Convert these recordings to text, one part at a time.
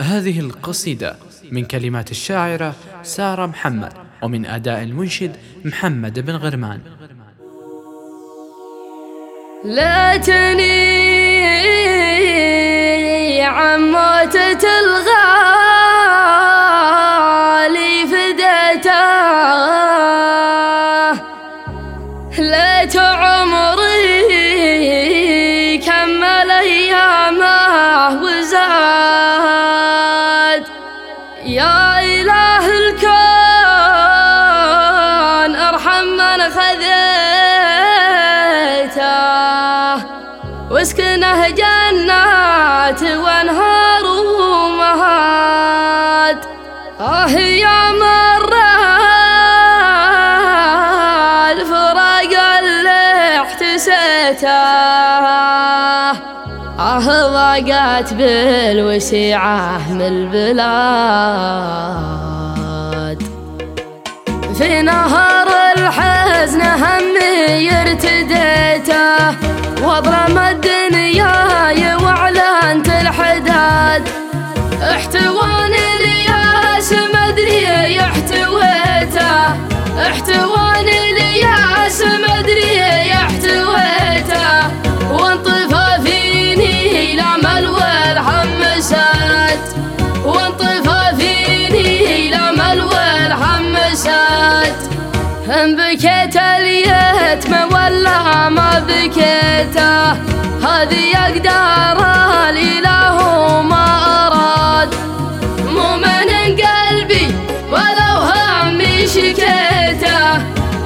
هذه القصيدة من كلمات الشاعرة سارة محمد ومن أداء المنشد محمد بن غرمان. لا تني عن موتة الغالي من خذيته واسكنه جنات وأنهار ومهاد آه يا مر الفراق اللي احتسيته. آه ضاقت بالوسيعة من البلاد. في نهر الحزن همي ارتديته وأظلم الدنيا بكيته هذه أقدار الاله ما أراد. مو من قلبي ولو همي شكيته.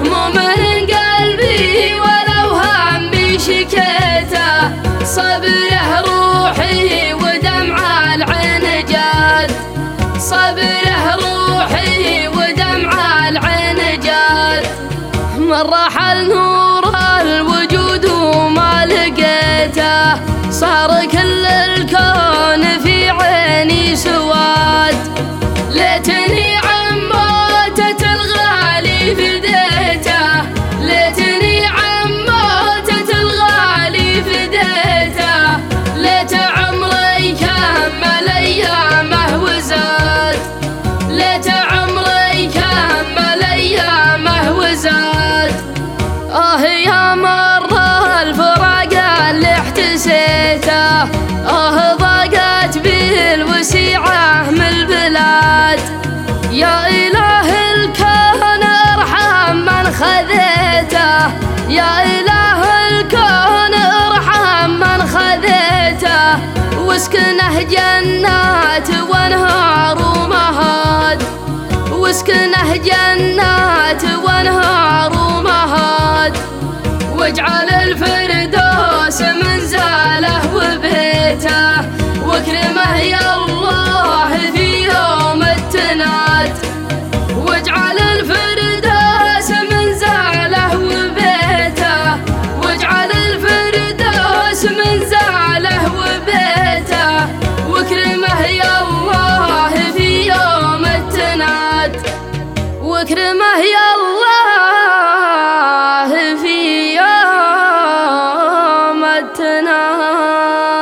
مو من قلبي ولو همي شكيته. صبره روحي ودمع العين جاد. صبره روحي ودمع العين جاد. من رحل نور خذيته. يا إله الكون ارحم من خذيته. وسكنه جنات وانهار ومهاد وسكنه جنات وانهار تكرمه يا الله في يوم التنام.